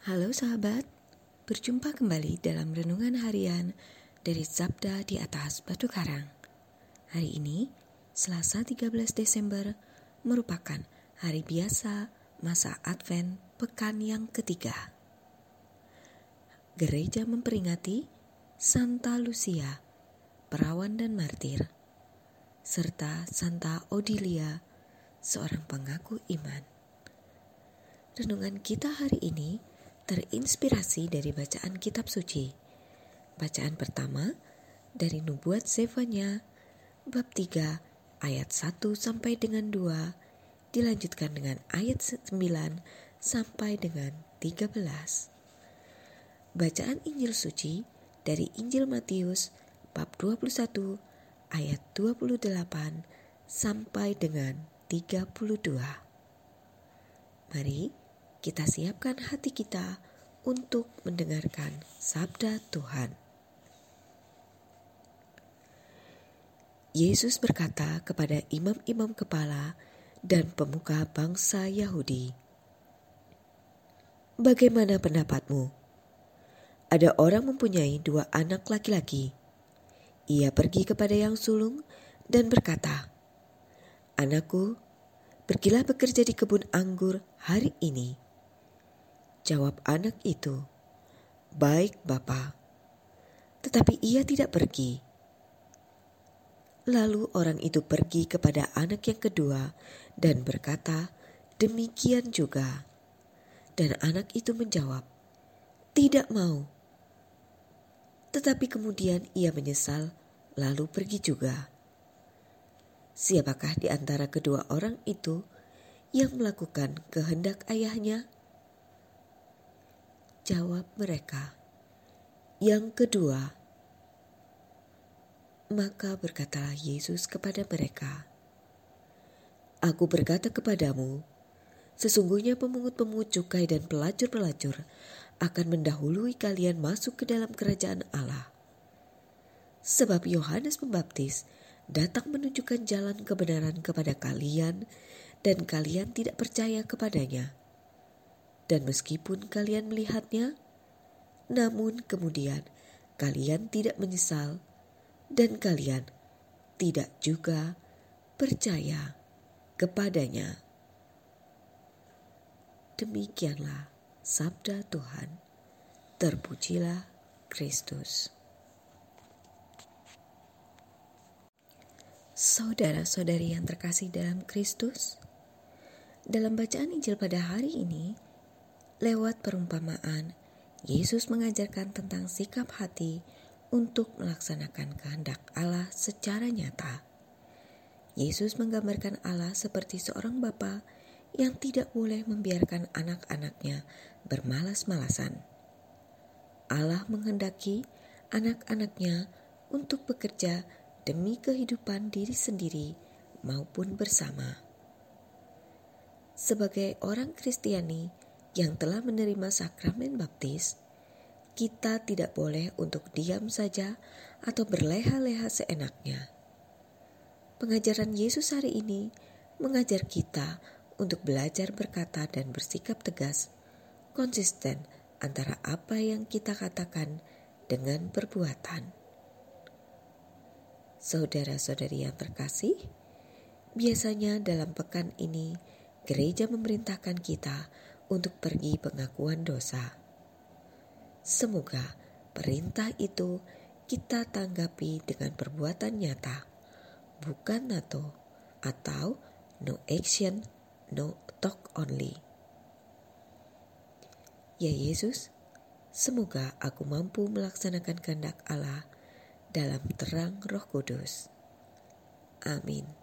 Halo sahabat, berjumpa kembali dalam renungan harian dari Sabda di atas Batu Karang. Hari ini, Selasa 13 Desember, merupakan hari biasa masa Advent pekan yang ketiga. Gereja memperingati Santa Lucia, perawan dan martir, serta Santa Odilia, seorang pengaku iman. Renungan kita hari ini terinspirasi dari bacaan kitab suci. Bacaan pertama dari Nubuat Zefanya bab 3 ayat 1 sampai dengan 2 dilanjutkan dengan ayat 9 sampai dengan 13. Bacaan Injil suci dari Injil Matius bab 21 ayat 28 sampai dengan 32. Mari kita siapkan hati kita untuk mendengarkan sabda Tuhan. Yesus berkata kepada imam-imam kepala dan pemuka bangsa Yahudi, "Bagaimana pendapatmu? Ada orang mempunyai dua anak laki-laki. Ia pergi kepada yang sulung dan berkata, 'Anakku, pergilah bekerja di kebun anggur hari ini.' Jawab anak itu, "Baik, Bapa." Tetapi ia tidak pergi. Lalu orang itu pergi kepada anak yang kedua dan berkata, "Demikian juga." Dan anak itu menjawab, "Tidak mau." Tetapi kemudian ia menyesal, lalu pergi juga. Siapakah di antara kedua orang itu yang melakukan kehendak ayahnya? Jawab mereka. Yang kedua, maka berkatalah Yesus kepada mereka, Aku berkata kepadamu, sesungguhnya pemungut-pemungut cukai dan pelacur-pelacur akan mendahului kalian masuk ke dalam kerajaan Allah. Sebab Yohanes Pembaptis datang menunjukkan jalan kebenaran kepada kalian dan kalian tidak percaya kepadanya. Dan meskipun kalian melihatnya, namun kemudian kalian tidak menyesal dan kalian tidak juga percaya kepadanya. Demikianlah sabda Tuhan. Terpujilah Kristus. Saudara-saudari yang terkasih dalam Kristus, dalam bacaan Injil pada hari ini, Lewat perumpamaan, Yesus mengajarkan tentang sikap hati untuk melaksanakan kehendak Allah secara nyata. Yesus menggambarkan Allah seperti seorang bapa yang tidak boleh membiarkan anak-anaknya bermalas-malasan. Allah menghendaki anak-anaknya untuk bekerja demi kehidupan diri sendiri maupun bersama. Sebagai orang Kristiani, yang telah menerima sakramen baptis, kita tidak boleh untuk diam saja atau berleha-leha seenaknya. Pengajaran Yesus hari ini mengajar kita untuk belajar berkata dan bersikap tegas, konsisten antara apa yang kita katakan dengan perbuatan. Saudara-saudari yang terkasih, biasanya dalam pekan ini gereja memerintahkan kita untuk pergi pengakuan dosa. Semoga perintah itu kita tanggapi dengan perbuatan nyata, bukan NATO atau no action, no talk only. Ya Yesus, semoga aku mampu melaksanakan kehendak Allah dalam terang Roh Kudus. Amin.